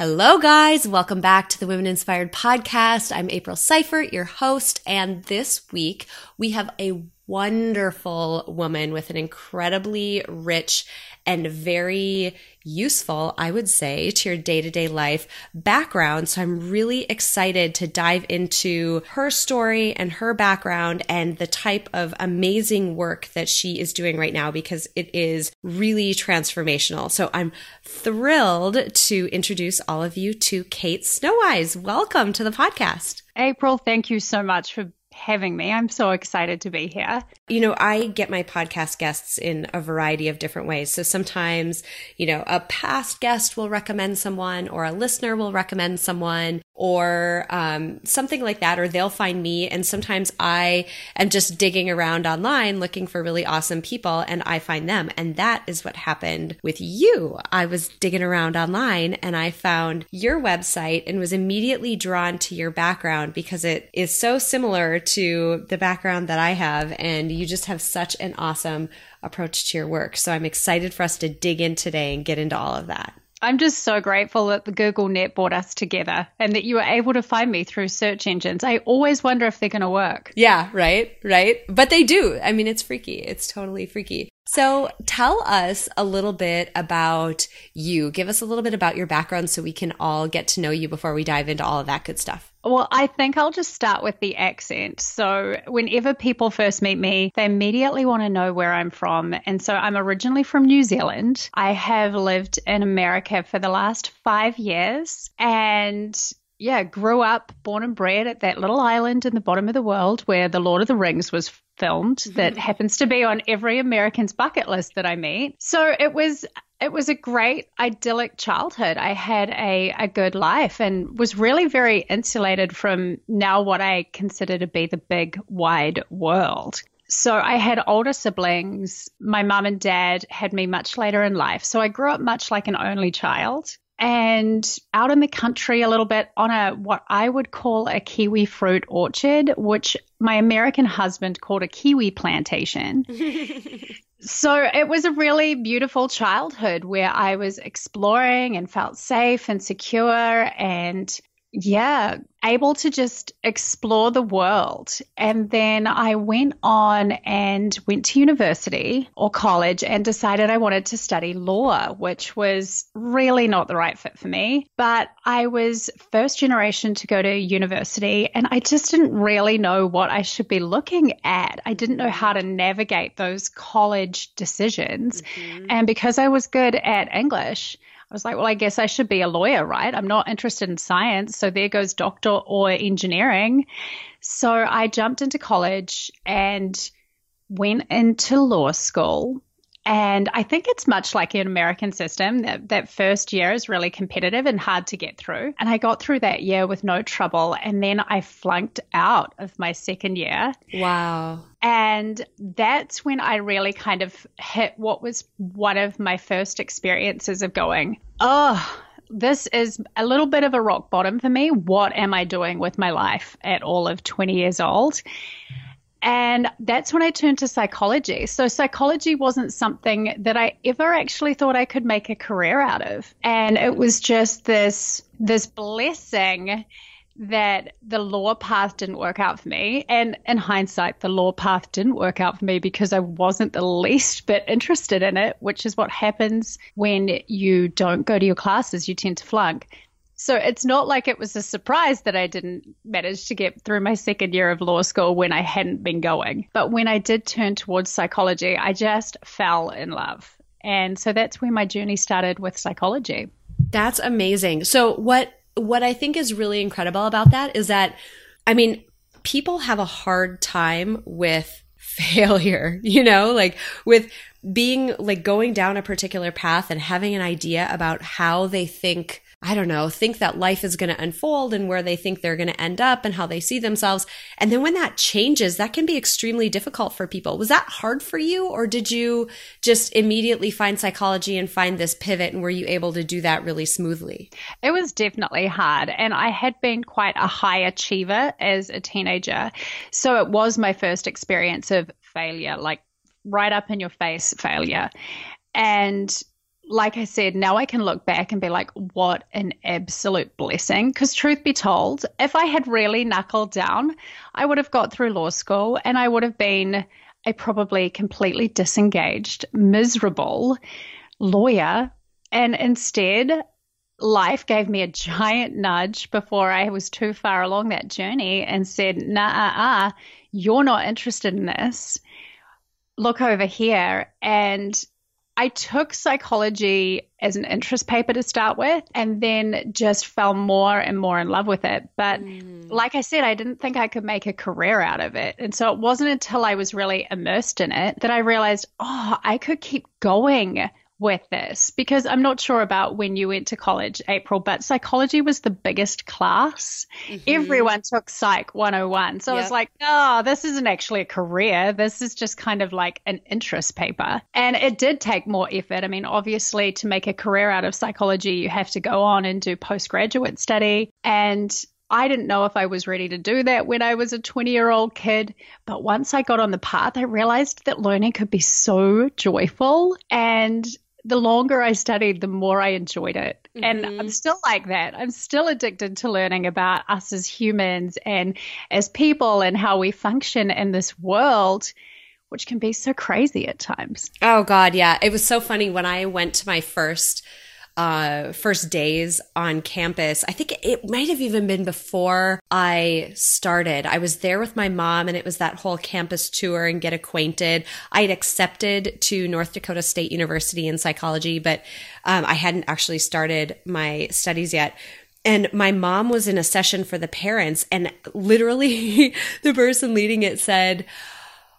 Hello, guys. Welcome back to the Women Inspired Podcast. I'm April Seifert, your host. And this week, we have a wonderful woman with an incredibly rich and very useful, I would say, to your day to day life background. So I'm really excited to dive into her story and her background and the type of amazing work that she is doing right now because it is really transformational. So I'm thrilled to introduce all of you to Kate Snowise. Welcome to the podcast. April, thank you so much for having me. I'm so excited to be here. You know, I get my podcast guests in a variety of different ways. So sometimes, you know, a past guest will recommend someone or a listener will recommend someone or um, something like that, or they'll find me. And sometimes I am just digging around online looking for really awesome people and I find them. And that is what happened with you. I was digging around online and I found your website and was immediately drawn to your background because it is so similar to the background that I have. And you just have such an awesome approach to your work. So I'm excited for us to dig in today and get into all of that. I'm just so grateful that the Google Net brought us together and that you were able to find me through search engines. I always wonder if they're going to work. Yeah, right, right. But they do. I mean, it's freaky. It's totally freaky. So tell us a little bit about you. Give us a little bit about your background so we can all get to know you before we dive into all of that good stuff. Well, I think I'll just start with the accent. So, whenever people first meet me, they immediately want to know where I'm from. And so, I'm originally from New Zealand. I have lived in America for the last five years. And yeah, grew up, born and bred at that little island in the bottom of the world where The Lord of the Rings was filmed, mm-hmm. that happens to be on every American's bucket list that I meet. So it was it was a great idyllic childhood. I had a, a good life and was really very insulated from now what I consider to be the big wide world. So I had older siblings. My mum and dad had me much later in life. So I grew up much like an only child and out in the country a little bit on a what I would call a kiwi fruit orchard, which my American husband called a kiwi plantation. so it was a really beautiful childhood where I was exploring and felt safe and secure and yeah, able to just explore the world. And then I went on and went to university or college and decided I wanted to study law, which was really not the right fit for me. But I was first generation to go to university and I just didn't really know what I should be looking at. I didn't know how to navigate those college decisions. Mm-hmm. And because I was good at English, I was like, well, I guess I should be a lawyer, right? I'm not interested in science. So there goes doctor or engineering. So I jumped into college and went into law school and I think it's much like an American system that, that first year is really competitive and hard to get through. And I got through that year with no trouble. And then I flunked out of my second year. Wow. And that's when I really kind of hit what was one of my first experiences of going, oh, this is a little bit of a rock bottom for me. What am I doing with my life at all of 20 years old? And that's when I turned to psychology. So, psychology wasn't something that I ever actually thought I could make a career out of. And it was just this, this blessing that the law path didn't work out for me. And in hindsight, the law path didn't work out for me because I wasn't the least bit interested in it, which is what happens when you don't go to your classes. You tend to flunk. So it's not like it was a surprise that I didn't manage to get through my second year of law school when I hadn't been going. But when I did turn towards psychology, I just fell in love. And so that's where my journey started with psychology. That's amazing. So what what I think is really incredible about that is that I mean, people have a hard time with failure, you know, like with being like going down a particular path and having an idea about how they think I don't know, think that life is going to unfold and where they think they're going to end up and how they see themselves. And then when that changes, that can be extremely difficult for people. Was that hard for you or did you just immediately find psychology and find this pivot and were you able to do that really smoothly? It was definitely hard. And I had been quite a high achiever as a teenager. So it was my first experience of failure, like right up in your face failure. And like I said, now I can look back and be like, what an absolute blessing. Because, truth be told, if I had really knuckled down, I would have got through law school and I would have been a probably completely disengaged, miserable lawyer. And instead, life gave me a giant nudge before I was too far along that journey and said, nah, uh, uh, you're not interested in this. Look over here. And I took psychology as an interest paper to start with and then just fell more and more in love with it. But mm. like I said, I didn't think I could make a career out of it. And so it wasn't until I was really immersed in it that I realized, oh, I could keep going with this because I'm not sure about when you went to college, April, but psychology was the biggest class. Mm-hmm. Everyone took Psych 101. So yep. I was like, oh, this isn't actually a career. This is just kind of like an interest paper. And it did take more effort. I mean, obviously, to make a career out of psychology, you have to go on and do postgraduate study. And I didn't know if I was ready to do that when I was a 20 year old kid. But once I got on the path, I realized that learning could be so joyful. And the longer I studied, the more I enjoyed it. Mm-hmm. And I'm mm-hmm. still like that. I'm still addicted to learning about us as humans and as people and how we function in this world, which can be so crazy at times. Oh, God. Yeah. It was so funny when I went to my first uh, first days on campus. I think it might have even been before I started. I was there with my mom and it was that whole campus tour and get acquainted. I had accepted to North Dakota State University in psychology, but um, I hadn't actually started my studies yet and my mom was in a session for the parents and literally the person leading it said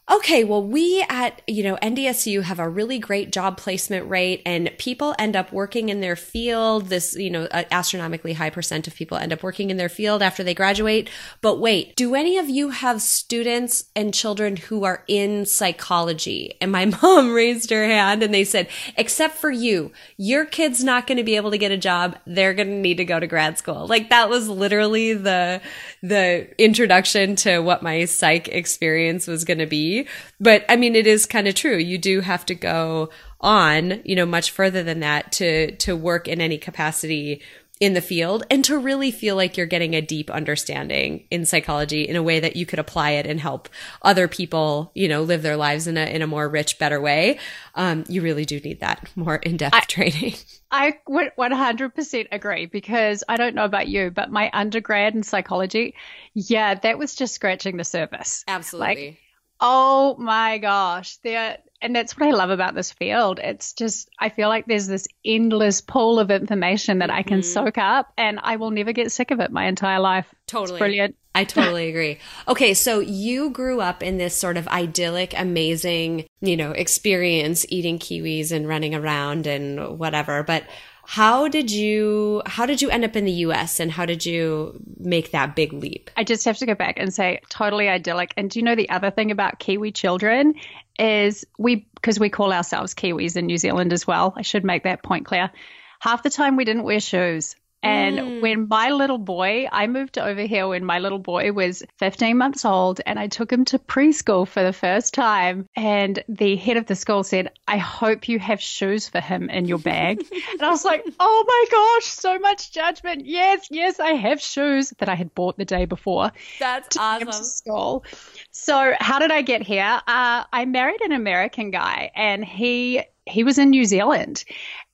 okay, well, we at, you know, NDSU have a really great job placement rate and people end up working in their field. This, you know, astronomically high percent of people end up working in their field after they graduate. But wait, do any of you have students and children who are in psychology? And my mom raised her hand and they said, except for you, your kid's not going to be able to get a job. They're going to need to go to grad school. Like that was literally the, the introduction to what my psych experience was going to be but I mean, it is kind of true. You do have to go on, you know, much further than that to, to work in any capacity in the field and to really feel like you're getting a deep understanding in psychology in a way that you could apply it and help other people, you know, live their lives in a, in a more rich, better way. Um, you really do need that more in-depth training. I would 100% agree because I don't know about you, but my undergrad in psychology, yeah, that was just scratching the surface. Absolutely. Like, Oh my gosh. There and that's what I love about this field. It's just I feel like there's this endless pool of information that I can mm-hmm. soak up and I will never get sick of it my entire life. Totally. It's brilliant. I totally agree. Okay, so you grew up in this sort of idyllic, amazing, you know, experience eating kiwis and running around and whatever, but how did you how did you end up in the US and how did you make that big leap? I just have to go back and say totally idyllic. And do you know the other thing about Kiwi children is we because we call ourselves Kiwis in New Zealand as well. I should make that point clear. Half the time we didn't wear shoes. And mm. when my little boy, I moved over here when my little boy was 15 months old and I took him to preschool for the first time. And the head of the school said, I hope you have shoes for him in your bag. and I was like, oh my gosh, so much judgment. Yes, yes, I have shoes that I had bought the day before. That's awesome. school. So, how did I get here? Uh, I married an American guy and he he was in New Zealand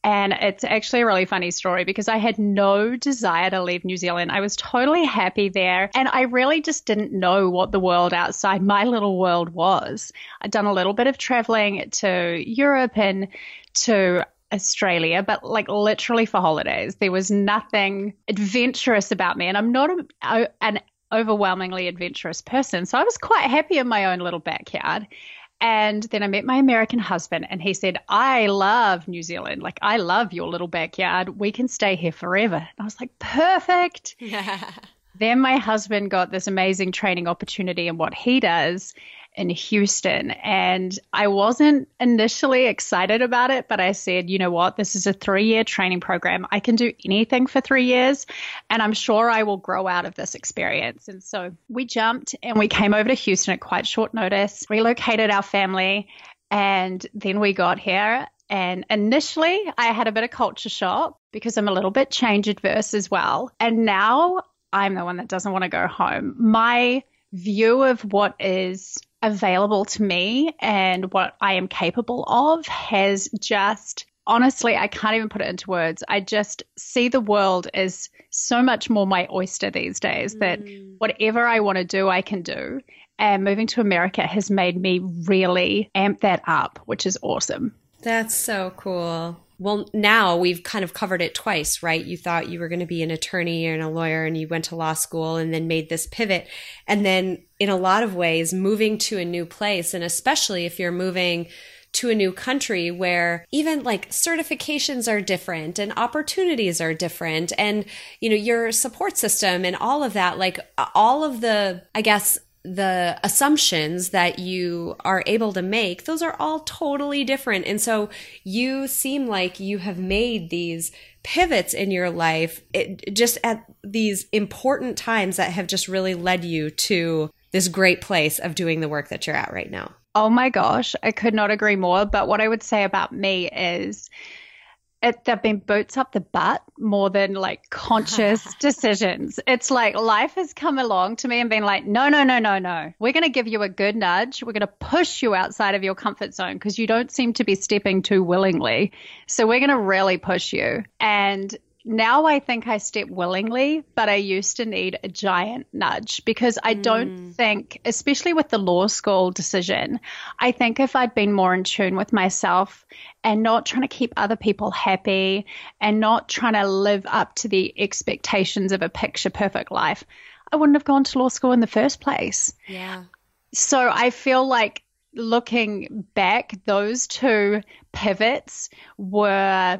and it's actually a really funny story because I had no desire to leave New Zealand. I was totally happy there. And I really just didn't know what the world outside my little world was. I'd done a little bit of traveling to Europe and to Australia, but like literally for holidays. There was nothing adventurous about me. And I'm not a, an overwhelmingly adventurous person. So I was quite happy in my own little backyard. And then I met my American husband, and he said, I love New Zealand. Like, I love your little backyard. We can stay here forever. And I was like, perfect. Yeah. then my husband got this amazing training opportunity in what he does in Houston. And I wasn't initially excited about it, but I said, you know what? This is a three year training program. I can do anything for three years, and I'm sure I will grow out of this experience. And so we jumped and we came over to Houston at quite short notice, relocated our family, and then we got here. And initially, I had a bit of culture shock because I'm a little bit change adverse as well. And now I'm the one that doesn't want to go home. My view of what is available to me and what I am capable of has just honestly, I can't even put it into words. I just see the world as so much more my oyster these days mm. that whatever I want to do, I can do. And moving to America has made me really amp that up, which is awesome. That's so cool. Well, now we've kind of covered it twice, right? You thought you were going to be an attorney and a lawyer and you went to law school and then made this pivot. And then in a lot of ways, moving to a new place, and especially if you're moving to a new country where even like certifications are different and opportunities are different and you know your support system and all of that like all of the i guess the assumptions that you are able to make, those are all totally different. And so you seem like you have made these pivots in your life it, just at these important times that have just really led you to this great place of doing the work that you're at right now. Oh my gosh, I could not agree more. But what I would say about me is, it, they've been boots up the butt more than like conscious decisions. It's like life has come along to me and been like, no, no, no, no, no. We're going to give you a good nudge. We're going to push you outside of your comfort zone because you don't seem to be stepping too willingly. So we're going to really push you. And now I think I step willingly, but I used to need a giant nudge because I don't mm. think, especially with the law school decision, I think if I'd been more in tune with myself and not trying to keep other people happy and not trying to live up to the expectations of a picture perfect life, I wouldn't have gone to law school in the first place. Yeah. So I feel like looking back, those two pivots were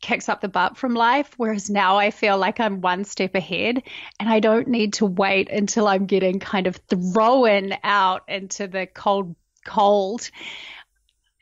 kicks up the butt from life. Whereas now I feel like I'm one step ahead and I don't need to wait until I'm getting kind of thrown out into the cold, cold,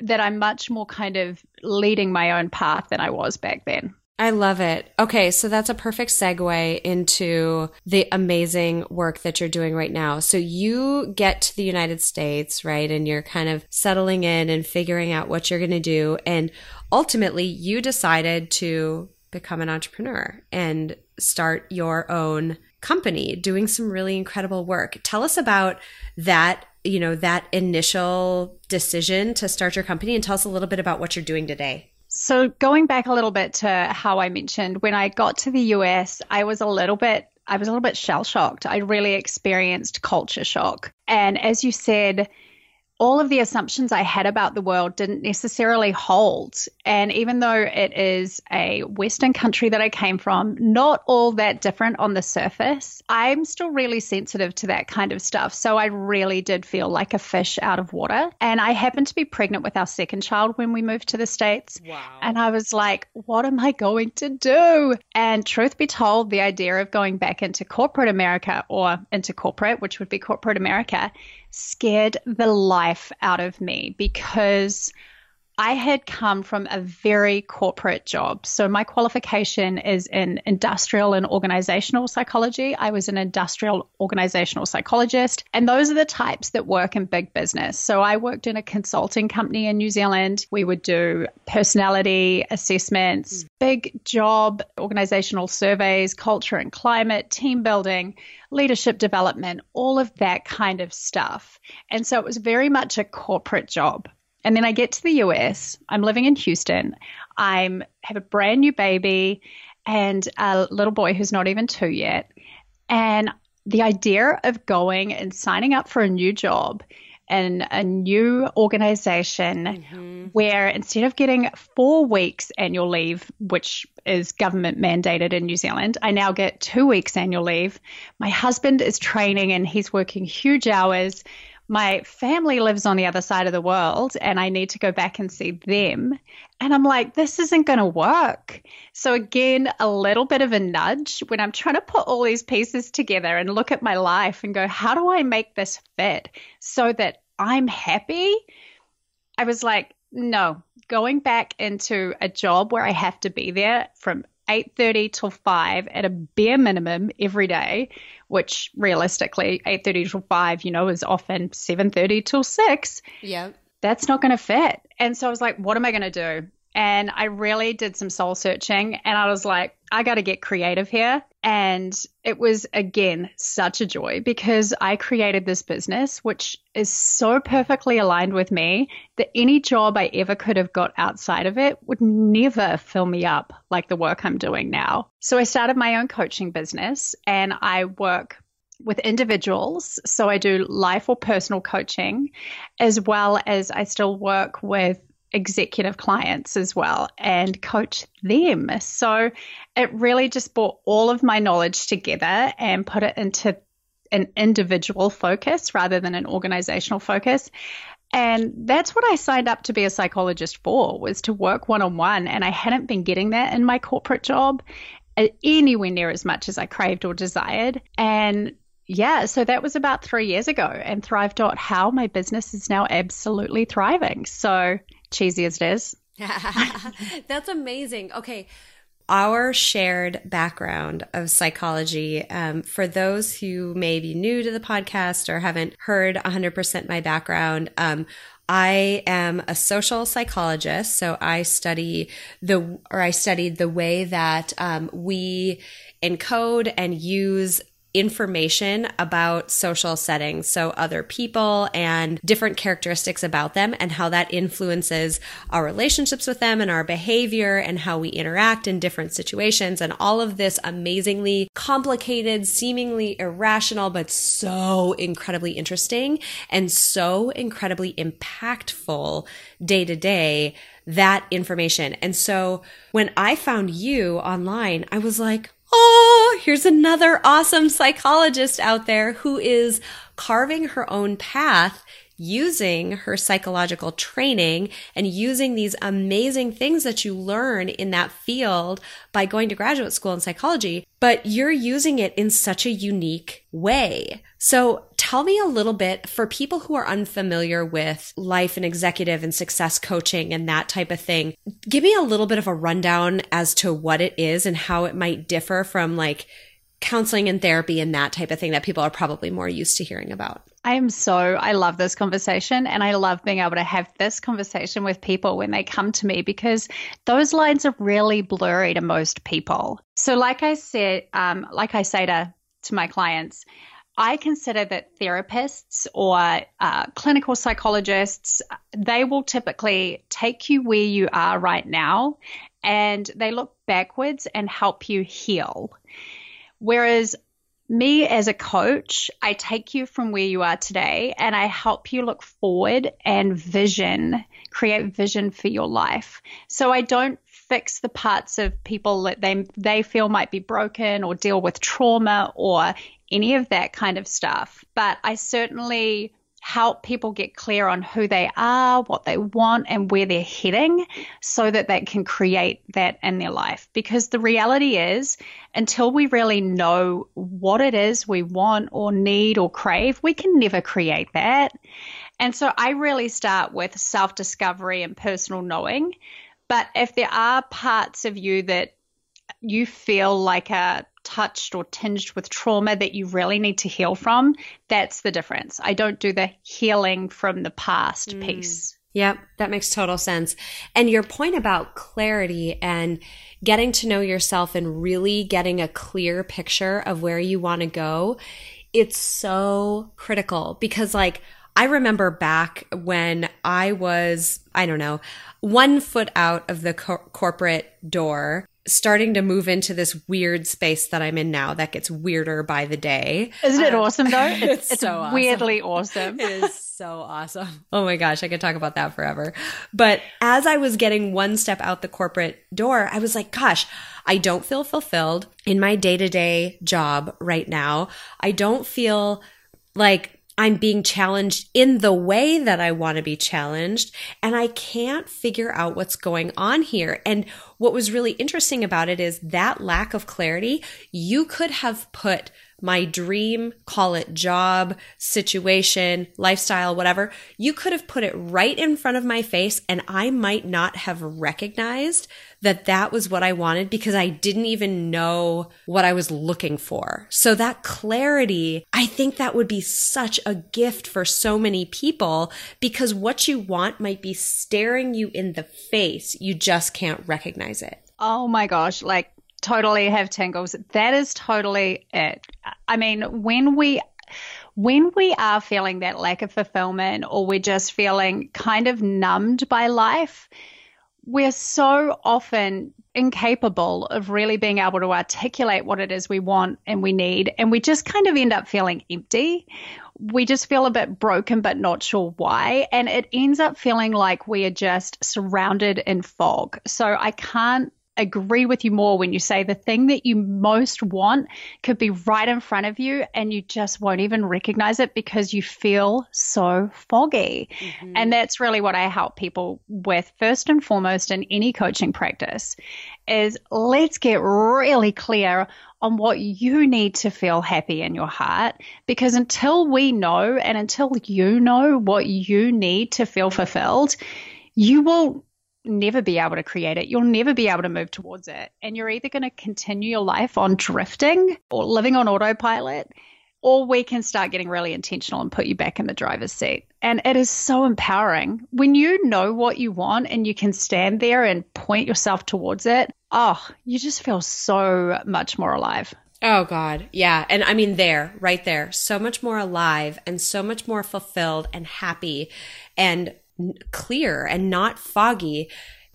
that I'm much more kind of leading my own path than I was back then. I love it. Okay, so that's a perfect segue into the amazing work that you're doing right now. So you get to the United States, right? And you're kind of settling in and figuring out what you're going to do. And ultimately, you decided to become an entrepreneur and start your own company doing some really incredible work. Tell us about that, you know, that initial decision to start your company and tell us a little bit about what you're doing today. So, going back a little bit to how I mentioned, when I got to the US, I was a little bit I was a little bit shell shocked. I really experienced culture shock. And as you said, all of the assumptions I had about the world didn't necessarily hold. And even though it is a Western country that I came from, not all that different on the surface, I'm still really sensitive to that kind of stuff. So I really did feel like a fish out of water. And I happened to be pregnant with our second child when we moved to the States. Wow. And I was like, what am I going to do? And truth be told, the idea of going back into corporate America or into corporate, which would be corporate America, scared the life out of me because I had come from a very corporate job. So my qualification is in industrial and organizational psychology. I was an industrial organizational psychologist, and those are the types that work in big business. So I worked in a consulting company in New Zealand. We would do personality assessments, mm. big job organizational surveys, culture and climate, team building, leadership development, all of that kind of stuff. And so it was very much a corporate job. And then I get to the US. I'm living in Houston. I'm have a brand new baby and a little boy who's not even 2 yet. And the idea of going and signing up for a new job and a new organization mm-hmm. where instead of getting four weeks annual leave, which is government mandated in New Zealand, I now get two weeks annual leave. My husband is training and he's working huge hours my family lives on the other side of the world and I need to go back and see them. And I'm like, this isn't going to work. So, again, a little bit of a nudge when I'm trying to put all these pieces together and look at my life and go, how do I make this fit so that I'm happy? I was like, no, going back into a job where I have to be there from 8.30 till 5 at a bare minimum every day which realistically 8.30 till 5 you know is often 7.30 till 6 yeah that's not going to fit. And so i was like what am i going to do and I really did some soul searching and I was like, I got to get creative here. And it was, again, such a joy because I created this business, which is so perfectly aligned with me that any job I ever could have got outside of it would never fill me up like the work I'm doing now. So I started my own coaching business and I work with individuals. So I do life or personal coaching, as well as I still work with executive clients as well and coach them. So it really just brought all of my knowledge together and put it into an individual focus rather than an organizational focus. And that's what I signed up to be a psychologist for was to work one on one and I hadn't been getting that in my corporate job anywhere near as much as I craved or desired. And yeah, so that was about three years ago. And Thrive. How my business is now absolutely thriving. So cheesy as it is. That's amazing. Okay. Our shared background of psychology, um, for those who may be new to the podcast or haven't heard 100% my background, um, I am a social psychologist, so I study the or I studied the way that um, we encode and use information about social settings. So other people and different characteristics about them and how that influences our relationships with them and our behavior and how we interact in different situations and all of this amazingly complicated, seemingly irrational, but so incredibly interesting and so incredibly impactful day to day that information. And so when I found you online, I was like, oh, here's another awesome psychologist out there who is carving her own path using her psychological training and using these amazing things that you learn in that field by going to graduate school in psychology, but you're using it in such a unique way. So tell me a little bit for people who are unfamiliar with life and executive and success coaching and that type of thing. Give me a little bit of a rundown as to what it is and how it might differ from like counseling and therapy and that type of thing that people are probably more used to hearing about. I am so, I love this conversation and I love being able to have this conversation with people when they come to me because those lines are really blurry to most people. So, like I said, um, like I say to, to my clients, I consider that therapists or uh, clinical psychologists, they will typically take you where you are right now and they look backwards and help you heal. Whereas me as a coach, I take you from where you are today and I help you look forward and vision, create vision for your life. So I don't fix the parts of people that they they feel might be broken or deal with trauma or any of that kind of stuff. But I certainly help people get clear on who they are, what they want, and where they're heading so that they can create that in their life. Because the reality is, until we really know what it is we want or need or crave, we can never create that. And so I really start with self discovery and personal knowing. But if there are parts of you that you feel like are touched or tinged with trauma that you really need to heal from, that's the difference. I don't do the healing from the past mm. piece. Yep, that makes total sense. And your point about clarity and getting to know yourself and really getting a clear picture of where you want to go, it's so critical because, like, I remember back when I was, I don't know, one foot out of the co- corporate door starting to move into this weird space that I'm in now that gets weirder by the day. Isn't it um, awesome though? It's, it's, it's so awesome. weirdly awesome. it is so awesome. Oh my gosh, I could talk about that forever. But as I was getting one step out the corporate door, I was like, gosh, I don't feel fulfilled in my day to day job right now. I don't feel like I'm being challenged in the way that I want to be challenged. And I can't figure out what's going on here. And what was really interesting about it is that lack of clarity. You could have put my dream, call it job, situation, lifestyle, whatever, you could have put it right in front of my face and I might not have recognized that that was what I wanted because I didn't even know what I was looking for. So that clarity, I think that would be such a gift for so many people because what you want might be staring you in the face. You just can't recognize it. Oh my gosh. Like totally have tingles. That is totally it. I mean, when we when we are feeling that lack of fulfillment or we're just feeling kind of numbed by life, we're so often incapable of really being able to articulate what it is we want and we need. And we just kind of end up feeling empty. We just feel a bit broken, but not sure why. And it ends up feeling like we are just surrounded in fog. So I can't agree with you more when you say the thing that you most want could be right in front of you and you just won't even recognize it because you feel so foggy. Mm-hmm. And that's really what I help people with first and foremost in any coaching practice is let's get really clear on what you need to feel happy in your heart because until we know and until you know what you need to feel fulfilled, you will never be able to create it. You'll never be able to move towards it. And you're either going to continue your life on drifting or living on autopilot, or we can start getting really intentional and put you back in the driver's seat. And it is so empowering. When you know what you want and you can stand there and point yourself towards it, oh, you just feel so much more alive. Oh God. Yeah. And I mean there, right there, so much more alive and so much more fulfilled and happy and clear and not foggy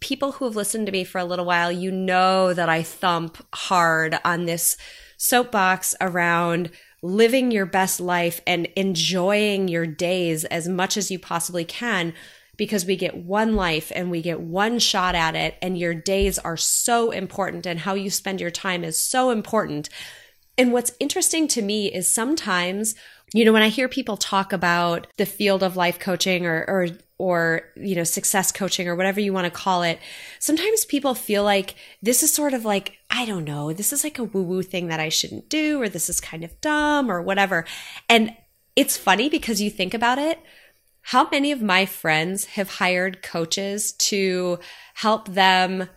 people who have listened to me for a little while, you know that I thump hard on this soapbox around living your best life and enjoying your days as much as you possibly can because we get one life and we get one shot at it and your days are so important and how you spend your time is so important. And what's interesting to me is sometimes you know, when I hear people talk about the field of life coaching or, or, or, you know, success coaching or whatever you want to call it, sometimes people feel like this is sort of like, I don't know, this is like a woo woo thing that I shouldn't do, or this is kind of dumb or whatever. And it's funny because you think about it. How many of my friends have hired coaches to help them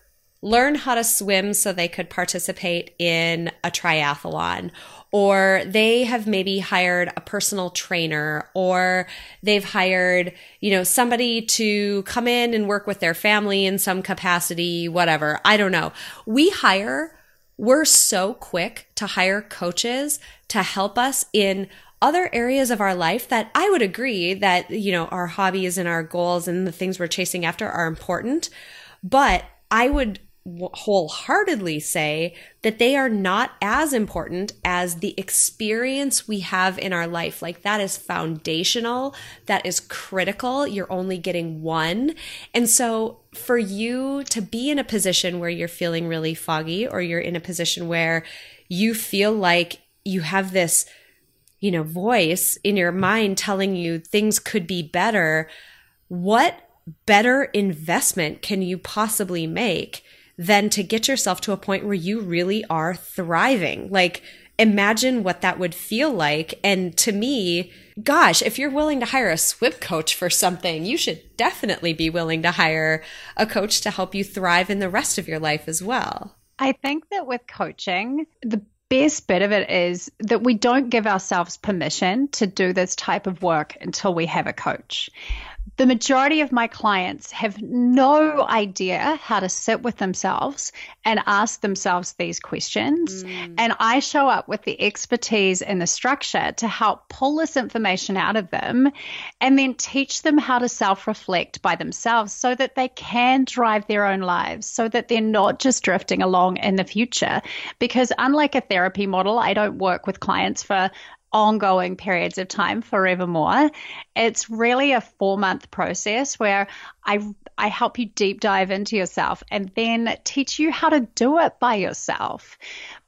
learn how to swim so they could participate in a triathlon or they have maybe hired a personal trainer or they've hired, you know, somebody to come in and work with their family in some capacity, whatever. I don't know. We hire, we're so quick to hire coaches to help us in other areas of our life that I would agree that, you know, our hobbies and our goals and the things we're chasing after are important. But I would wholeheartedly say that they are not as important as the experience we have in our life. Like that is foundational, that is critical. You're only getting one. And so for you to be in a position where you're feeling really foggy or you're in a position where you feel like you have this, you know, voice in your mind telling you things could be better, what better investment can you possibly make than to get yourself to a point where you really are thriving. Like, imagine what that would feel like. And to me, gosh, if you're willing to hire a swim coach for something, you should definitely be willing to hire a coach to help you thrive in the rest of your life as well. I think that with coaching, the best bit of it is that we don't give ourselves permission to do this type of work until we have a coach the majority of my clients have no idea how to sit with themselves and ask themselves these questions. Mm. And I show up with the expertise and the structure to help pull this information out of them and then teach them how to self reflect by themselves so that they can drive their own lives, so that they're not just drifting along in the future. Because unlike a therapy model, I don't work with clients for ongoing periods of time forevermore. It's really a four month process where I I help you deep dive into yourself and then teach you how to do it by yourself.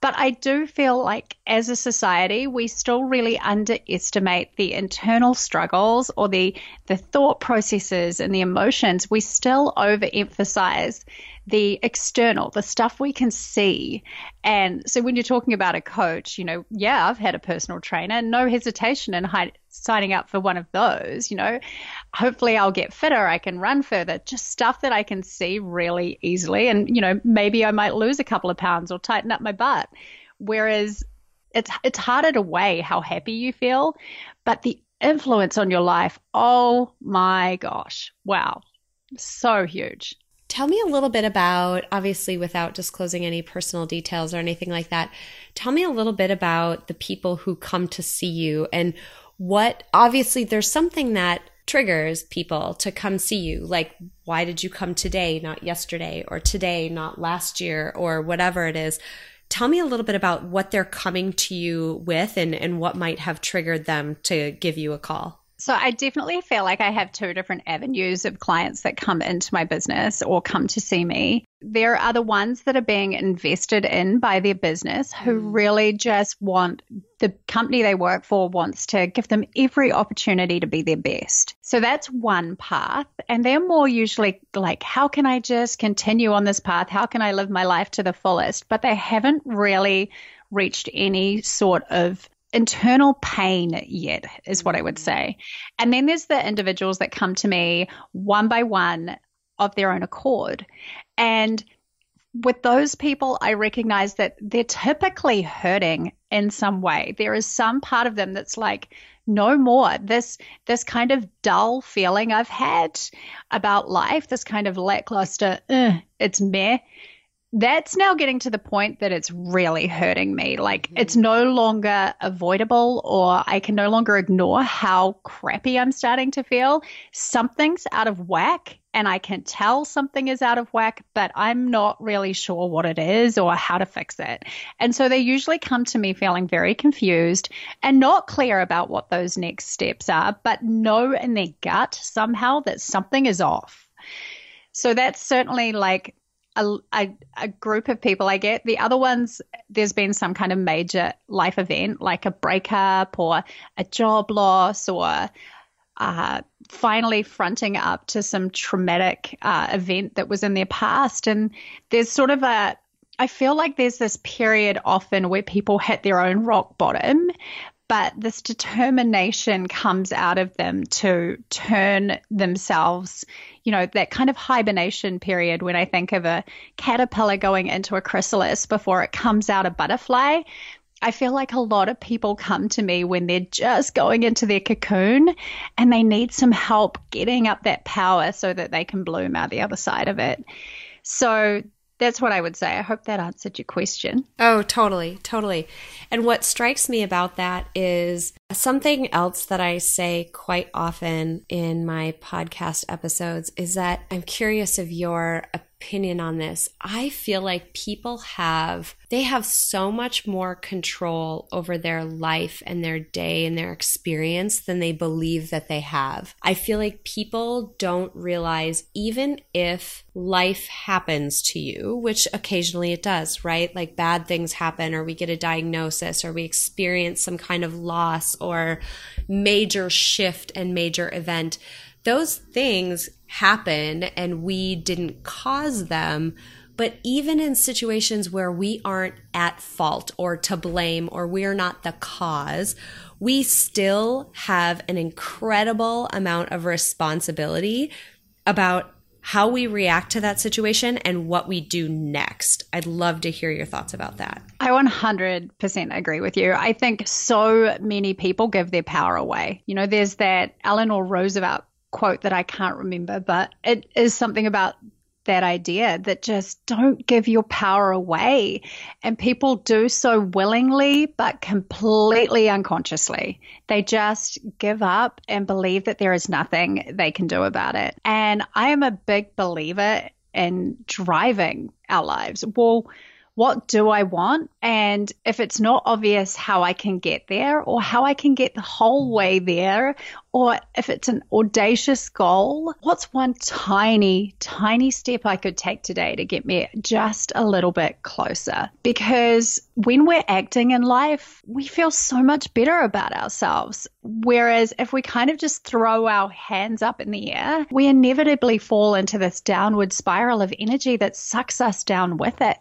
But I do feel like as a society, we still really underestimate the internal struggles or the, the thought processes and the emotions. We still overemphasize the external, the stuff we can see. And so when you're talking about a coach, you know, yeah, I've had a personal trainer, no hesitation in hi- signing up for one of those, you know. Hopefully I'll get fitter, I can run further, just stuff that I can see really easily. And, you know, maybe I might lose a couple of pounds or tighten up my butt. Whereas it's it's harder to weigh how happy you feel, but the influence on your life, oh my gosh, wow, so huge. Tell me a little bit about, obviously, without disclosing any personal details or anything like that, tell me a little bit about the people who come to see you and what, obviously, there's something that triggers people to come see you. Like, why did you come today, not yesterday, or today, not last year, or whatever it is? Tell me a little bit about what they're coming to you with and, and what might have triggered them to give you a call. So I definitely feel like I have two different avenues of clients that come into my business or come to see me. There are the ones that are being invested in by their business who mm. really just want the company they work for wants to give them every opportunity to be their best. So that's one path. And they're more usually like, how can I just continue on this path? How can I live my life to the fullest? But they haven't really reached any sort of internal pain yet, is what I would say. And then there's the individuals that come to me one by one of their own accord. And with those people, I recognize that they're typically hurting in some way. There is some part of them that's like, no more. This this kind of dull feeling I've had about life, this kind of lackluster, uh, it's meh that's now getting to the point that it's really hurting me. Like mm-hmm. it's no longer avoidable or I can no longer ignore how crappy I'm starting to feel. Something's out of whack and I can tell something is out of whack, but I'm not really sure what it is or how to fix it. And so they usually come to me feeling very confused and not clear about what those next steps are, but know in their gut somehow that something is off. So that's certainly like a, a, a, group of people I get. The other ones, there's been some kind of major life event, like a breakup or a job loss or uh, finally fronting up to some traumatic uh, event that was in their past. And there's sort of a, I feel like there's this period often where people hit their own rock bottom, but this determination comes out of them to turn themselves, you know, that kind of hibernation period when I think of a caterpillar going into a chrysalis before it comes out a butterfly. I feel like a lot of people come to me when they're just going into their cocoon and they need some help getting up that power so that they can bloom out the other side of it. So that's what I would say. I hope that answered your question. Oh, totally, totally. And what strikes me about that is something else that I say quite often in my podcast episodes is that I'm curious of your opinion on this. I feel like people have they have so much more control over their life and their day and their experience than they believe that they have. I feel like people don't realize even if life happens to you, which occasionally it does, right? Like bad things happen or we get a diagnosis or we experience some kind of loss or major shift and major event those things happen and we didn't cause them. But even in situations where we aren't at fault or to blame or we're not the cause, we still have an incredible amount of responsibility about how we react to that situation and what we do next. I'd love to hear your thoughts about that. I 100% agree with you. I think so many people give their power away. You know, there's that Eleanor Roosevelt quote that I can't remember, but it is something about that idea that just don't give your power away. And people do so willingly, but completely unconsciously. They just give up and believe that there is nothing they can do about it. And I am a big believer in driving our lives. Well, what do I want? And if it's not obvious how I can get there or how I can get the whole way there, or if it's an audacious goal, what's one tiny, tiny step I could take today to get me just a little bit closer? Because when we're acting in life, we feel so much better about ourselves. Whereas if we kind of just throw our hands up in the air, we inevitably fall into this downward spiral of energy that sucks us down with it.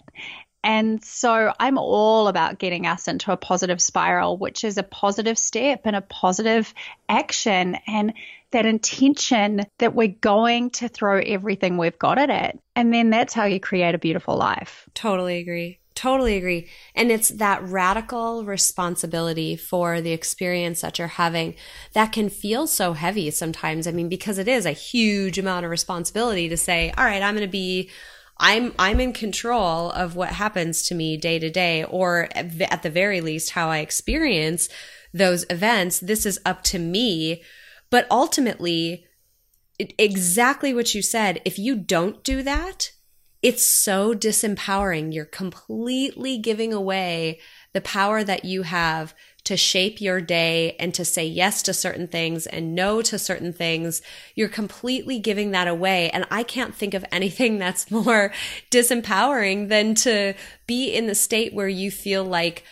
And so I'm all about getting us into a positive spiral, which is a positive step and a positive action and that intention that we're going to throw everything we've got at it. And then that's how you create a beautiful life. Totally agree. Totally agree. And it's that radical responsibility for the experience that you're having that can feel so heavy sometimes. I mean, because it is a huge amount of responsibility to say, all right, I'm going to be I'm I'm in control of what happens to me day to day or at the very least how I experience those events. This is up to me. But ultimately exactly what you said, if you don't do that, it's so disempowering. You're completely giving away the power that you have to shape your day and to say yes to certain things and no to certain things, you're completely giving that away. And I can't think of anything that's more disempowering than to be in the state where you feel like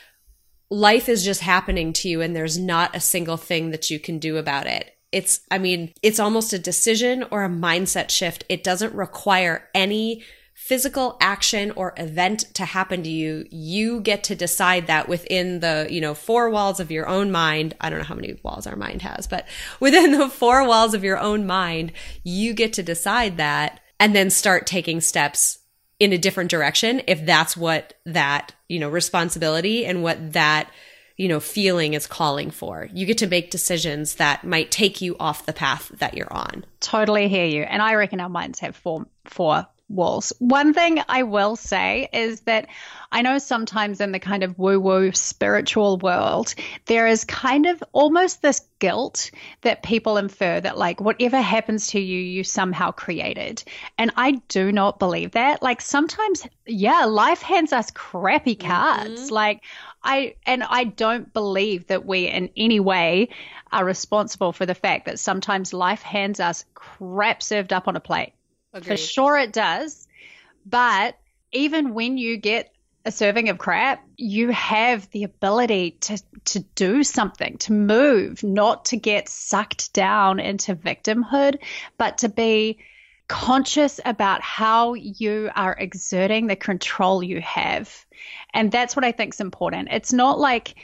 life is just happening to you and there's not a single thing that you can do about it. It's, I mean, it's almost a decision or a mindset shift. It doesn't require any physical action or event to happen to you, you get to decide that within the, you know, four walls of your own mind. I don't know how many walls our mind has, but within the four walls of your own mind, you get to decide that and then start taking steps in a different direction if that's what that, you know, responsibility and what that you know, feeling is calling for. You get to make decisions that might take you off the path that you're on. Totally hear you. And I reckon our minds have four, four walls. One thing I will say is that I know sometimes in the kind of woo woo spiritual world, there is kind of almost this guilt that people infer that, like, whatever happens to you, you somehow created. And I do not believe that. Like, sometimes, yeah, life hands us crappy cards. Mm-hmm. Like, I, and I don't believe that we in any way are responsible for the fact that sometimes life hands us crap served up on a plate. Agreed. For sure it does. But even when you get a serving of crap, you have the ability to to do something, to move, not to get sucked down into victimhood, but to be conscious about how you are exerting the control you have. And that's what I think is important. It's not like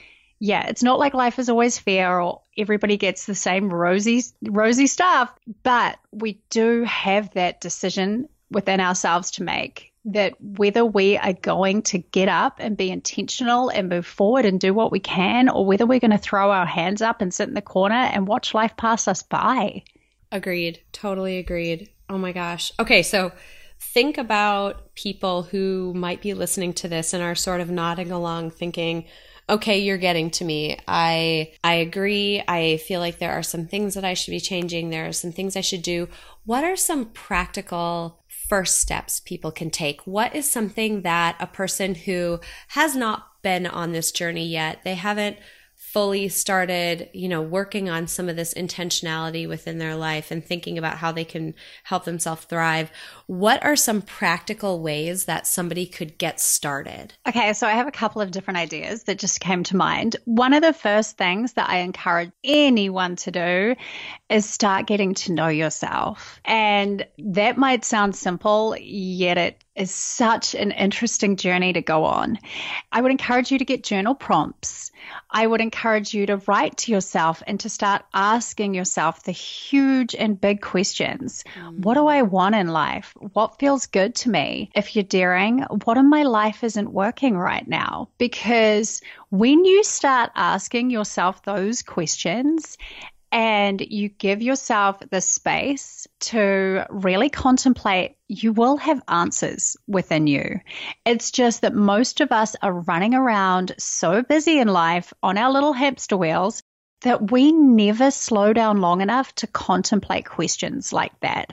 yeah, it's not like life is always fair or everybody gets the same rosy rosy stuff, but we do have that decision within ourselves to make that whether we are going to get up and be intentional and move forward and do what we can or whether we're going to throw our hands up and sit in the corner and watch life pass us by. Agreed. Totally agreed. Oh my gosh. Okay, so think about people who might be listening to this and are sort of nodding along thinking, okay, you're getting to me. I I agree. I feel like there are some things that I should be changing. There are some things I should do. What are some practical first steps people can take? What is something that a person who has not been on this journey yet, they haven't fully started, you know, working on some of this intentionality within their life and thinking about how they can help themselves thrive, what are some practical ways that somebody could get started? Okay, so I have a couple of different ideas that just came to mind. One of the first things that I encourage anyone to do is start getting to know yourself. And that might sound simple, yet it is such an interesting journey to go on. I would encourage you to get journal prompts. I would encourage you to write to yourself and to start asking yourself the huge and big questions. Mm. What do I want in life? What feels good to me? If you're daring, what in my life isn't working right now? Because when you start asking yourself those questions and you give yourself the space to really contemplate, you will have answers within you. It's just that most of us are running around so busy in life on our little hamster wheels that we never slow down long enough to contemplate questions like that.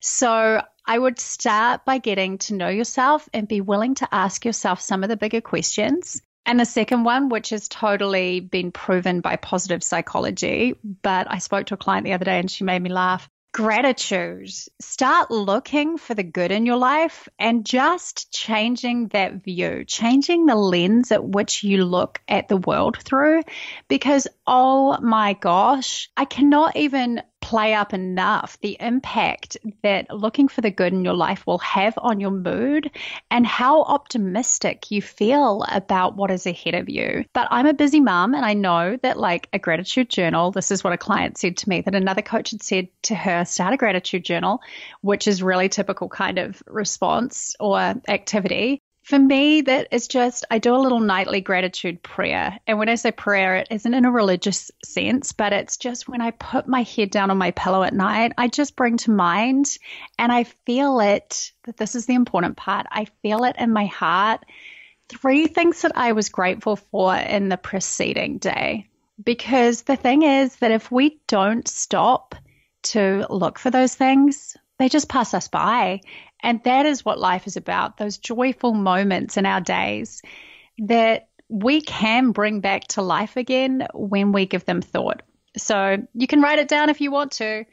So I would start by getting to know yourself and be willing to ask yourself some of the bigger questions. And the second one, which has totally been proven by positive psychology, but I spoke to a client the other day and she made me laugh gratitude. Start looking for the good in your life and just changing that view, changing the lens at which you look at the world through. Because, oh my gosh, I cannot even play up enough the impact that looking for the good in your life will have on your mood and how optimistic you feel about what is ahead of you. But I'm a busy mom and I know that like a gratitude journal, this is what a client said to me that another coach had said to her, start a gratitude journal, which is really typical kind of response or activity for me, that is just, I do a little nightly gratitude prayer. And when I say prayer, it isn't in a religious sense, but it's just when I put my head down on my pillow at night, I just bring to mind and I feel it, that this is the important part. I feel it in my heart. Three things that I was grateful for in the preceding day. Because the thing is that if we don't stop to look for those things, they just pass us by. And that is what life is about those joyful moments in our days that we can bring back to life again when we give them thought. So you can write it down if you want to,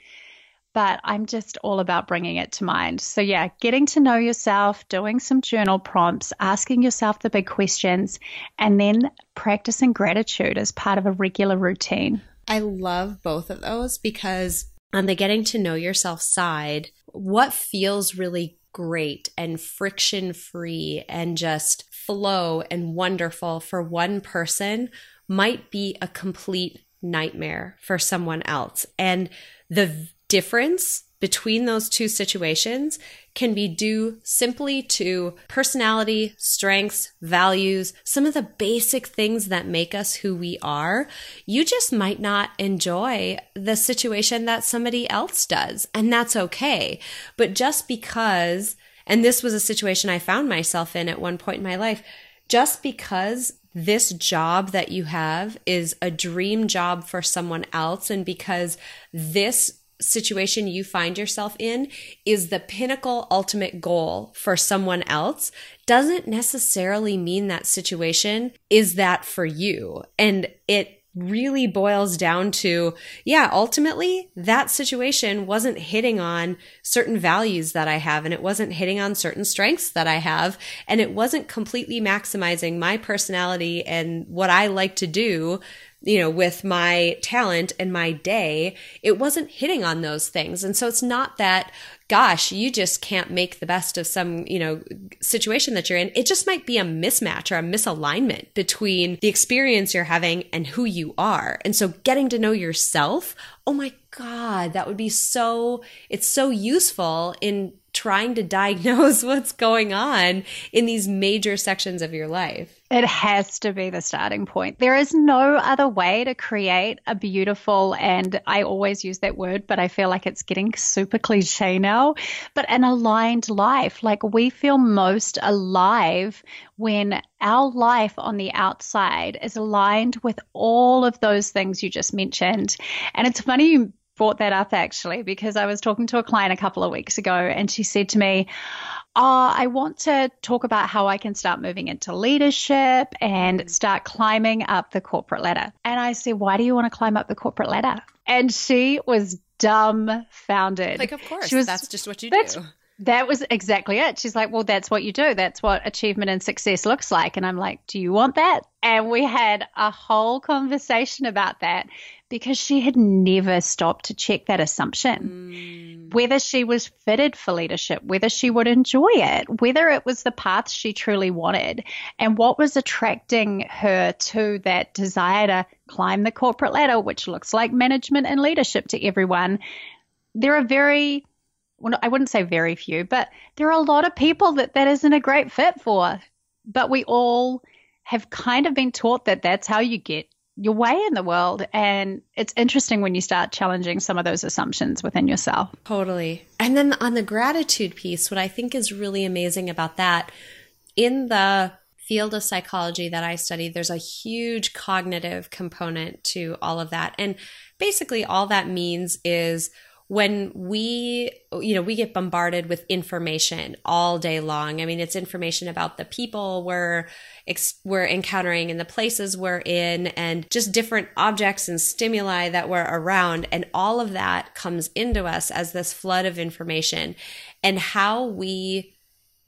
but I'm just all about bringing it to mind. So, yeah, getting to know yourself, doing some journal prompts, asking yourself the big questions, and then practicing gratitude as part of a regular routine. I love both of those because on the getting to know yourself side, what feels really great and friction free and just flow and wonderful for one person might be a complete nightmare for someone else. And the difference between those two situations can be due simply to personality, strengths, values, some of the basic things that make us who we are. You just might not enjoy the situation that somebody else does, and that's okay. But just because, and this was a situation I found myself in at one point in my life, just because this job that you have is a dream job for someone else, and because this situation you find yourself in is the pinnacle ultimate goal for someone else doesn't necessarily mean that situation is that for you. And it really boils down to, yeah, ultimately that situation wasn't hitting on certain values that I have and it wasn't hitting on certain strengths that I have and it wasn't completely maximizing my personality and what I like to do you know, with my talent and my day, it wasn't hitting on those things. And so it's not that, gosh, you just can't make the best of some, you know, situation that you're in. It just might be a mismatch or a misalignment between the experience you're having and who you are. And so getting to know yourself, oh my God, that would be so, it's so useful in trying to diagnose what's going on in these major sections of your life. It has to be the starting point. There is no other way to create a beautiful, and I always use that word, but I feel like it's getting super cliche now, but an aligned life. Like we feel most alive when our life on the outside is aligned with all of those things you just mentioned. And it's funny you brought that up actually, because I was talking to a client a couple of weeks ago and she said to me, oh, I want to talk about how I can start moving into leadership and mm. start climbing up the corporate ladder. And I said, Why do you want to climb up the corporate ladder? And she was dumbfounded. Like, of course, she was, that's just what you do. That was exactly it. She's like, Well, that's what you do. That's what achievement and success looks like. And I'm like, Do you want that? And we had a whole conversation about that because she had never stopped to check that assumption. Mm. Whether she was fitted for leadership, whether she would enjoy it, whether it was the path she truly wanted, and what was attracting her to that desire to climb the corporate ladder, which looks like management and leadership to everyone. There are very well, I wouldn't say very few, but there are a lot of people that that isn't a great fit for. But we all have kind of been taught that that's how you get your way in the world. And it's interesting when you start challenging some of those assumptions within yourself. Totally. And then on the gratitude piece, what I think is really amazing about that in the field of psychology that I study, there's a huge cognitive component to all of that. And basically, all that means is when we you know we get bombarded with information all day long. I mean it's information about the people we're we're encountering and the places we're in and just different objects and stimuli that we're around. And all of that comes into us as this flood of information. And how we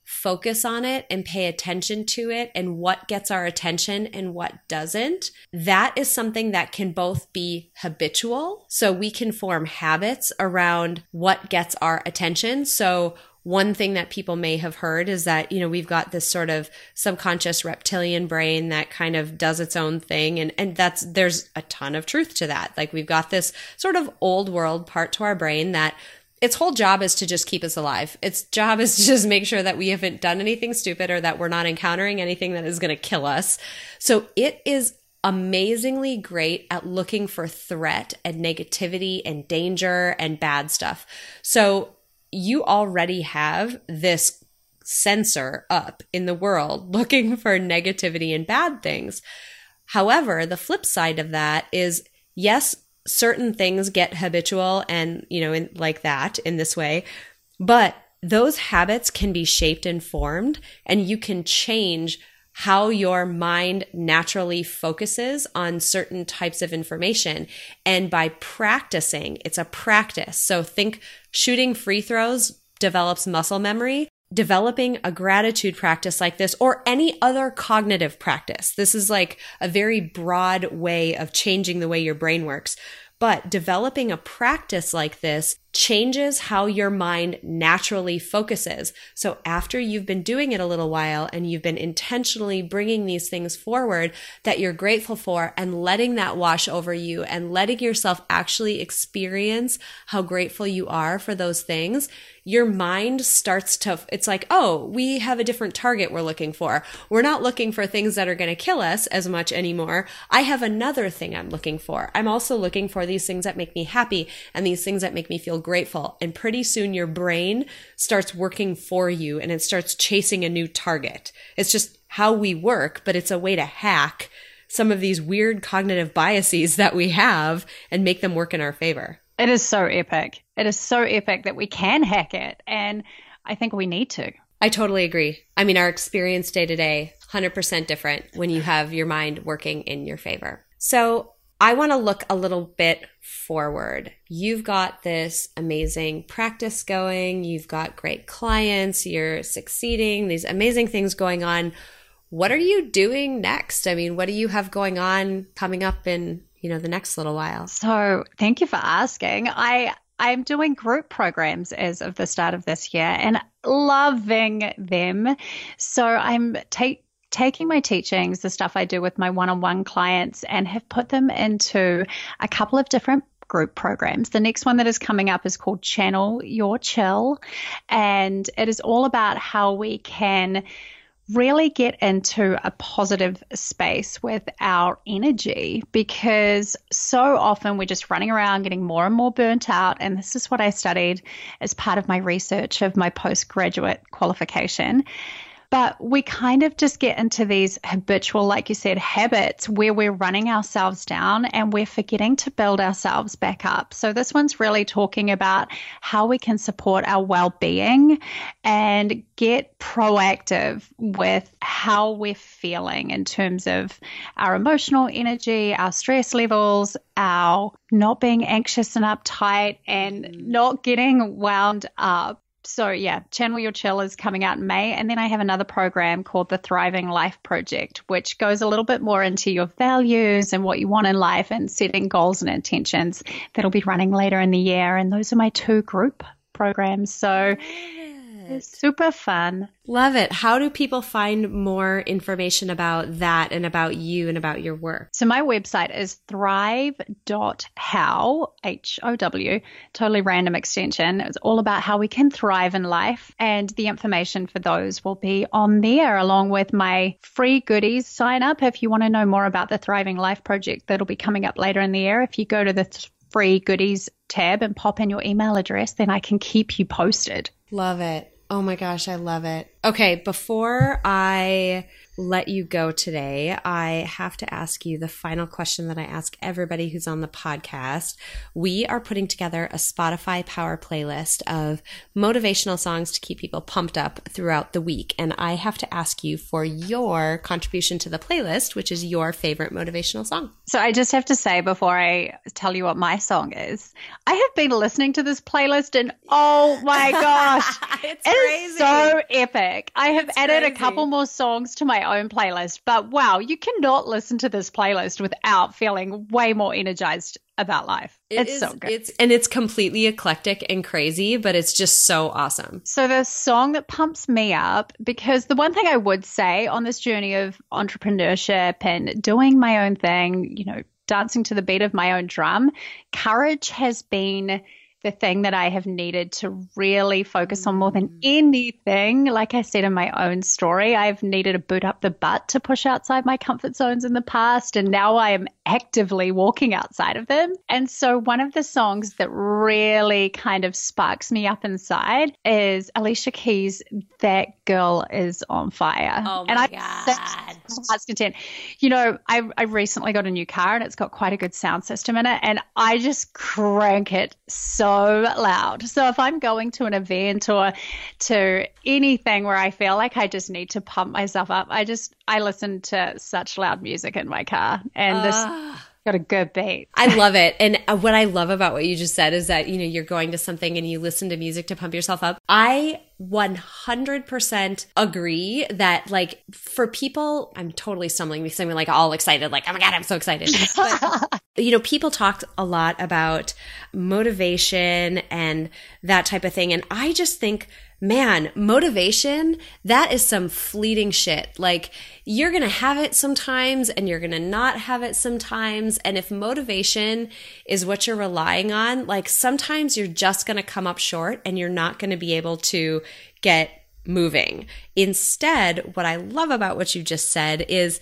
focus on it and pay attention to it and what gets our attention and what doesn't, that is something that can both be habitual. So we can form habits around what gets our attention. So one thing that people may have heard is that, you know, we've got this sort of subconscious reptilian brain that kind of does its own thing. And, and that's, there's a ton of truth to that. Like we've got this sort of old world part to our brain that its whole job is to just keep us alive. Its job is to just make sure that we haven't done anything stupid or that we're not encountering anything that is going to kill us. So it is amazingly great at looking for threat and negativity and danger and bad stuff. So you already have this sensor up in the world looking for negativity and bad things. However, the flip side of that is yes, certain things get habitual and, you know, in, like that in this way, but those habits can be shaped and formed and you can change how your mind naturally focuses on certain types of information. And by practicing, it's a practice. So think shooting free throws develops muscle memory developing a gratitude practice like this or any other cognitive practice. This is like a very broad way of changing the way your brain works. But developing a practice like this changes how your mind naturally focuses. So after you've been doing it a little while and you've been intentionally bringing these things forward that you're grateful for and letting that wash over you and letting yourself actually experience how grateful you are for those things, your mind starts to, it's like, oh, we have a different target we're looking for. We're not looking for things that are going to kill us as much anymore. I have another thing I'm looking for. I'm also looking for these things that make me happy and these things that make me feel grateful. And pretty soon your brain starts working for you and it starts chasing a new target. It's just how we work, but it's a way to hack some of these weird cognitive biases that we have and make them work in our favor. It is so epic. It is so epic that we can hack it. And I think we need to. I totally agree. I mean, our experience day to day, 100% different when you have your mind working in your favor. So I want to look a little bit forward. You've got this amazing practice going. You've got great clients. You're succeeding, these amazing things going on. What are you doing next? I mean, what do you have going on coming up in, you know, the next little while? So, thank you for asking. I I'm doing group programs as of the start of this year and loving them. So, I'm take taking my teachings, the stuff I do with my one on one clients, and have put them into a couple of different group programs. The next one that is coming up is called Channel Your Chill, and it is all about how we can really get into a positive space with our energy because so often we're just running around getting more and more burnt out. And this is what I studied as part of my research of my postgraduate qualification. But we kind of just get into these habitual, like you said, habits where we're running ourselves down and we're forgetting to build ourselves back up. So this one's really talking about how we can support our well being and get proactive with how we're feeling in terms of our emotional energy, our stress levels, our not being anxious and uptight, and mm. not getting wound up so yeah, Channel Your Chill is coming out in May. And then I have another program called the Thriving Life Project, which goes a little bit more into your values and what you want in life and setting goals and intentions that'll be running later in the year. And those are my two group programs. So it's super fun. Love it. How do people find more information about that and about you and about your work? So my website is thrive.how, H O W, totally random extension. It's all about how we can thrive in life. And the information for those will be on there along with my free goodies sign up if you want to know more about the Thriving Life project that'll be coming up later in the year. If you go to the th- free goodies tab and pop in your email address, then I can keep you posted. Love it. Oh my gosh, I love it. Okay, before I let you go today, I have to ask you the final question that I ask everybody who's on the podcast. We are putting together a Spotify power playlist of motivational songs to keep people pumped up throughout the week. And I have to ask you for your contribution to the playlist, which is your favorite motivational song. So I just have to say before I tell you what my song is, I have been listening to this playlist and oh my gosh, it's it so epic. I have It's added crazy. a couple more songs to my own playlist, but wow, you cannot listen to this playlist without feeling way more energized about life. It it's is- so good. It's and it's completely eclectic and crazy, but it's just so awesome. So the song that pumps me up, because the one thing I would say on this journey of entrepreneurship and doing my own thing, you know, dancing to the beat of my own drum, courage has been the thing that I have needed to really focus on more than mm. anything. Like I said in my own story, I've needed to boot up the butt to push outside my comfort zones in the past. And now I am actively walking outside of them. And so one of the songs that really kind of sparks me up inside is Alicia Keys' That Girl is on Fire. Oh and my I God. heart's content. You know, I, I recently got a new car and it's got quite a good sound system in it, and I just crank it so loud. So if I'm going to an event or to anything where I feel like I just need to pump myself up, I just I listen to such loud music in my car, and this got a good beat. I love it. And uh, what I love about what you just said is that, you know, you're going to something and you listen to music to pump yourself up. I 100% agree that, like, for people, I'm totally stumbling because I'm like all excited, like, oh my God, I'm so excited. But, you know, people talk a lot about motivation and that type of thing. And I just think, man, motivation, that is some fleeting shit. Like, you're going to have it sometimes and you're going to not have it sometimes. And if motivation is what you're relying on, like, sometimes you're just going to come up short and you're not going to be able to get moving. Instead, what I love about what you just said is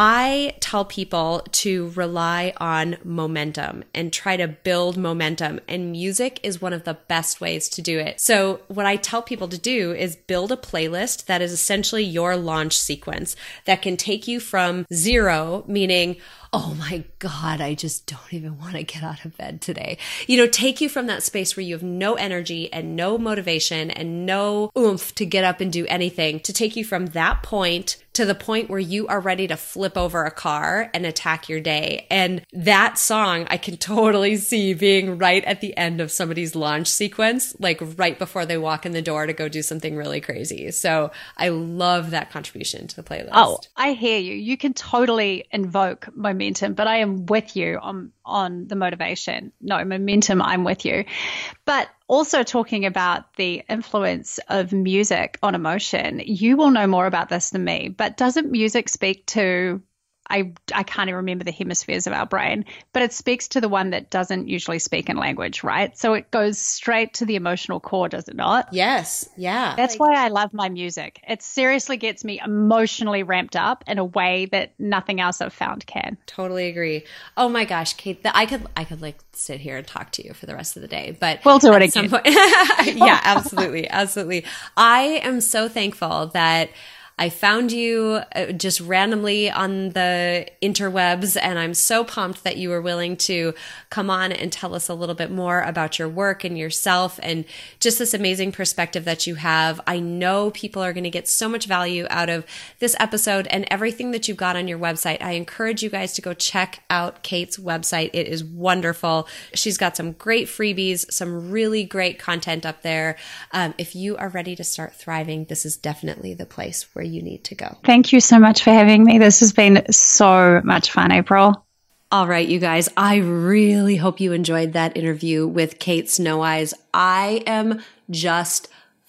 I tell people to rely on momentum and try to build momentum, and music is one of the best ways to do it. So, what I tell people to do is build a playlist that is essentially your launch sequence that can take you from zero, meaning, oh my God, I just don't even want to get out of bed today. You know, take you from that space where you have no energy and no motivation and no oomph to get up and do anything to take you from that point to the point where you are ready to flip over a car and attack your day. And that song, I can totally see being right at the end of somebody's launch sequence, like right before they walk in the door to go do something really crazy. So I love that contribution to the playlist. Oh, I hear you. You can totally invoke momentum, but I am with you on on the motivation. No, momentum, I'm with you. But also talking about the influence of music on emotion, you will know more about this than me, but doesn't music speak to I, I can't even remember the hemispheres of our brain, but it speaks to the one that doesn't usually speak in language, right? So it goes straight to the emotional core, does it not? Yes. Yeah. That's why I love my music. It seriously gets me emotionally ramped up in a way that nothing else I've found can. Totally agree. Oh my gosh, Kate, the, I could I could like sit here and talk to you for the rest of the day, but We'll do it at some again. point- yeah, absolutely, absolutely. I am so thankful that I found you uh, just randomly on the interwebs, and I'm so pumped that you were willing to come on and tell us a little bit more about your work and yourself and just this amazing perspective that you have. I know people are going to get so much value out of this episode and everything that you've got on your website. I encourage you guys to go check out Kate's website. It is wonderful. She's got some great freebies, some really great content up there. Um, if you are ready to start thriving, this is definitely the place where you need to go. Thank you so much for having me. This has been so much fun, April. All right, you guys, I really hope you enjoyed that interview with Kate Snowise. I am just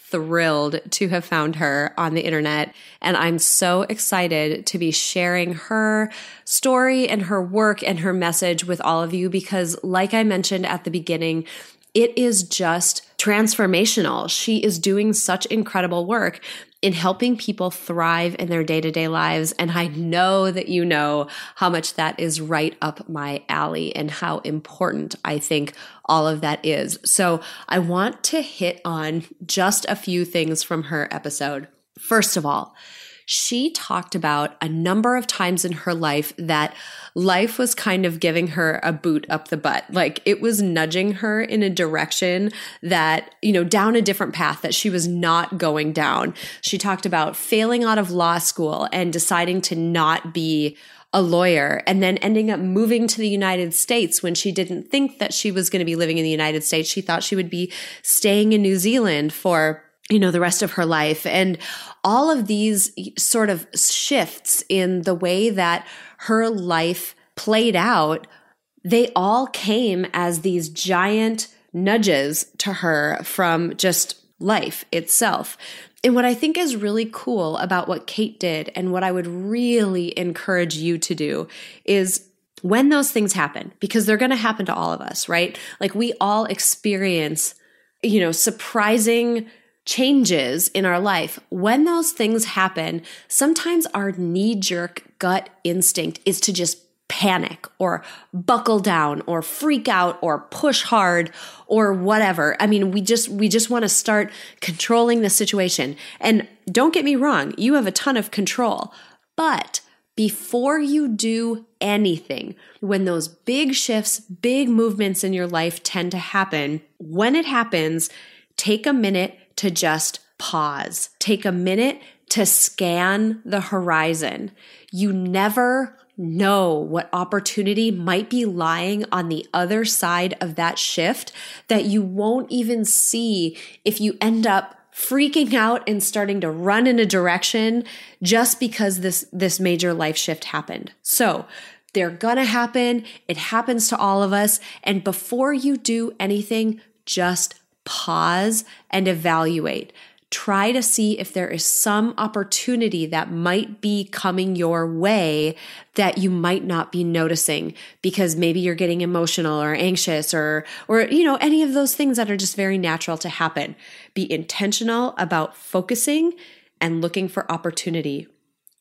thrilled to have found her on the internet. And I'm so excited to be sharing her story and her work and her message with all of you because, like I mentioned at the beginning, it is just transformational. She is doing such incredible work in helping people thrive in their day to day lives. And I know that you know how much that is right up my alley and how important I think all of that is. So I want to hit on just a few things from her episode. First of all, she talked about a number of times in her life that life was kind of giving her a boot up the butt. Like it was nudging her in a direction that, you know, down a different path that she was not going down. She talked about failing out of law school and deciding to not be a lawyer and then ending up moving to the United States when she didn't think that she was going to be living in the United States. She thought she would be staying in New Zealand for you know, the rest of her life. And all of these sort of shifts in the way that her life played out, they all came as these giant nudges to her from just life itself. And what I think is really cool about what Kate did, and what I would really encourage you to do, is when those things happen, because they're going to happen to all of us, right? Like we all experience, you know, surprising changes in our life, when those things happen, sometimes our knee jerk gut instinct is to just panic or buckle down or freak out or push hard or whatever. I mean, we just we just want to start controlling the situation. And don't get me wrong, you have a ton of control. But before you do anything, when those big shifts, big movements in your life tend to happen, when it happens, take a minute to just pause. Take a minute to scan the horizon. You never know what opportunity might be lying on the other side of that shift that you won't even see if you end up freaking out and starting to run in a direction just because this this major life shift happened. So, they're going to happen. It happens to all of us and before you do anything, just pause and evaluate. Try to see if there is some opportunity that might be coming your way that you might not be noticing because maybe you're getting emotional or anxious or or you know any of those things that are just very natural to happen. Be intentional about focusing and looking for opportunity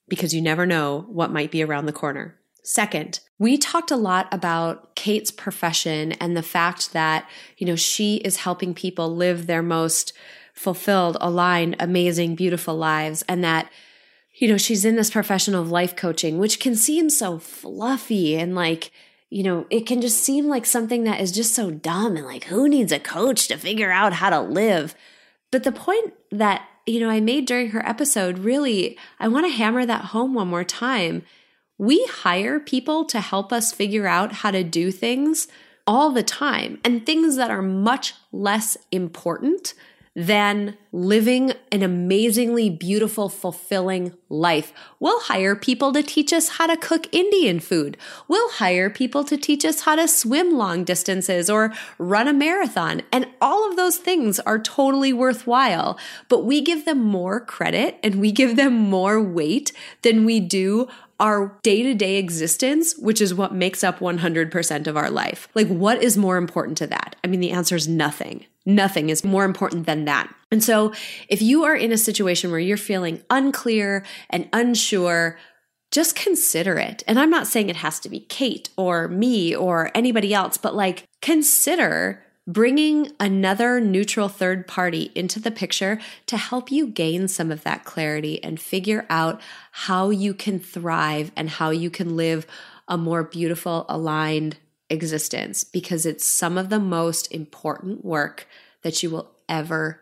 because you never know what might be around the corner. Second, we talked a lot about Kate's profession and the fact that, you know, she is helping people live their most fulfilled, aligned, amazing, beautiful lives and that you know, she's in this profession of life coaching, which can seem so fluffy and like, you know, it can just seem like something that is just so dumb and like, who needs a coach to figure out how to live? But the point that, you know, I made during her episode really, I want to hammer that home one more time we hire people to help us figure out how to do things all the time and things that are much less important than living an amazingly beautiful, fulfilling life. We'll hire people to teach us how to cook Indian food. We'll hire people to teach us how to swim long distances or run a marathon. And all of those things are totally worthwhile, but we give them more credit and we give them more weight than we do our day to day existence, which is what makes up 100% of our life. Like, what is more important to that? I mean, the answer is nothing. Nothing is more important than that. And so, if you are in a situation where you're feeling unclear and unsure, just consider it. And I'm not saying it has to be Kate or me or anybody else, but like consider bringing another neutral third party into the picture to help you gain some of that clarity and figure out how you can thrive and how you can live a more beautiful, aligned existence because it's some of the most important work that you will ever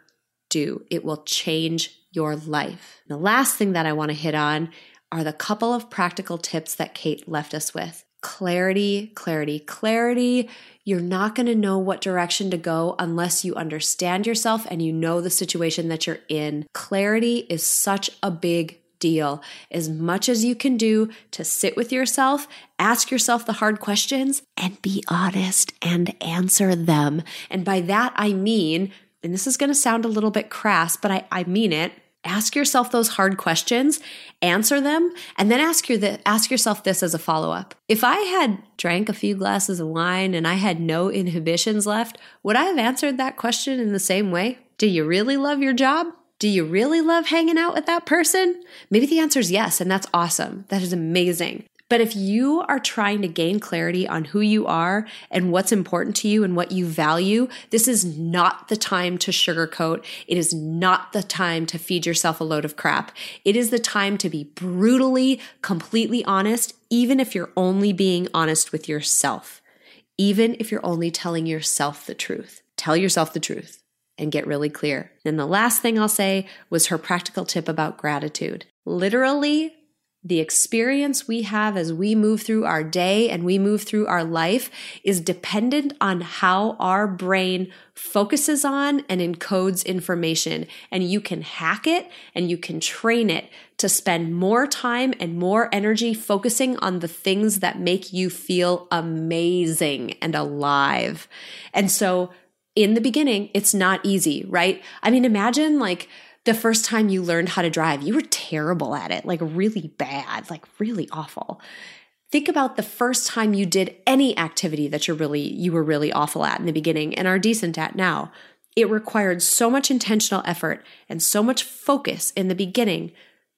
do. It will change your life. The last thing that I want to hit on are the couple of practical tips that Kate left us with. Clarity, clarity, clarity you're not going to know what direction to go unless you understand yourself and you know the situation that you're in. Clarity is such a big deal. As much as you can do to sit with yourself, ask yourself the hard questions, and be honest and answer them. And by that, I mean, and this is going to sound a little bit crass, but I, I mean it ask yourself those hard questions, answer them, and then ask your the, ask yourself this as a follow-up. If I had drank a few glasses of wine and I had no inhibitions left, would I have answered that question in the same way? Do you really love your job? Do you really love hanging out with that person? Maybe the answer is yes, and that's awesome. That is amazing. But if you are trying to gain clarity on who you are and what's important to you and what you value, this is not the time to sugarcoat. It is not the time to feed yourself a load of crap. It is the time to be brutally, completely honest, even if you're only being honest with yourself, even if you're only telling yourself the truth. Tell yourself the truth and get really clear. Then the last thing I'll say was her practical tip about gratitude. Literally, the experience we have as we move through our day and we move through our life is dependent on how our brain focuses on and encodes information. And you can hack it and you can train it to spend more time and more energy focusing on the things that make you feel amazing and alive. And so in the beginning, it's not easy, right? I mean, imagine like, the first time you learned how to drive, you were terrible at it, like really bad, like really awful. Think about the first time you did any activity that you're really you were really awful at in the beginning and are decent at now. It required so much intentional effort and so much focus in the beginning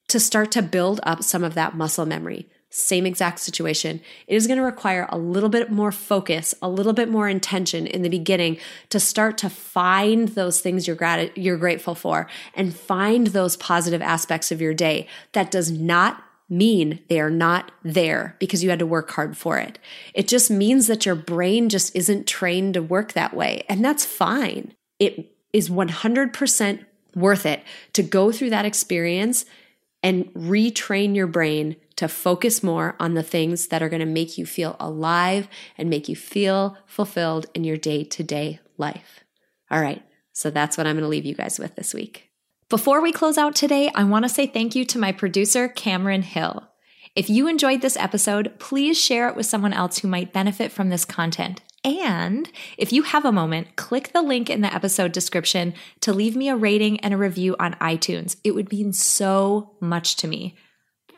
to start to build up some of that muscle memory same exact situation. It is going to require a little bit more focus, a little bit more intention in the beginning to start to find those things you're grat- you're grateful for and find those positive aspects of your day. That does not mean they are not there because you had to work hard for it. It just means that your brain just isn't trained to work that way, and that's fine. It is 100% worth it to go through that experience and retrain your brain to focus more on the things that are going to make you feel alive and make you feel fulfilled in your day to day life. All right. So that's what I'm going to leave you guys with this week. Before we close out today, I want to say thank you to my producer, Cameron Hill. If you enjoyed this episode, please share it with someone else who might benefit from this content. And if you have a moment, click the link in the episode description to leave me a rating and a review on iTunes. It would mean so much to me.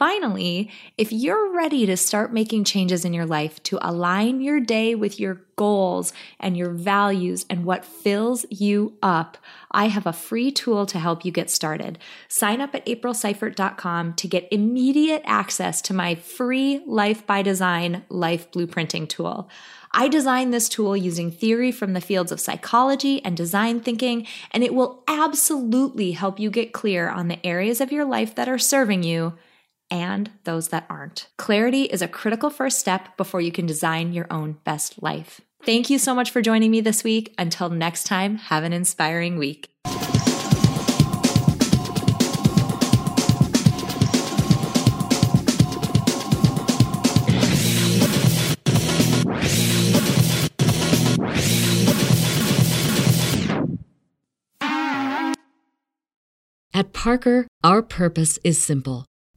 Finally, if you're ready to start making changes in your life to align your day with your goals and your values and what fills you up, I have a free tool to help you get started. Sign up at aprilseifert.com to get immediate access to my free Life by Design life blueprinting tool. I designed this tool using theory from the fields of psychology and design thinking, and it will absolutely help you get clear on the areas of your life that are serving you and those that aren't. Clarity is a critical first step before you can design your own best life. Thank you so much for joining me this week. Until next time, have an inspiring week. At Parker, our purpose is simple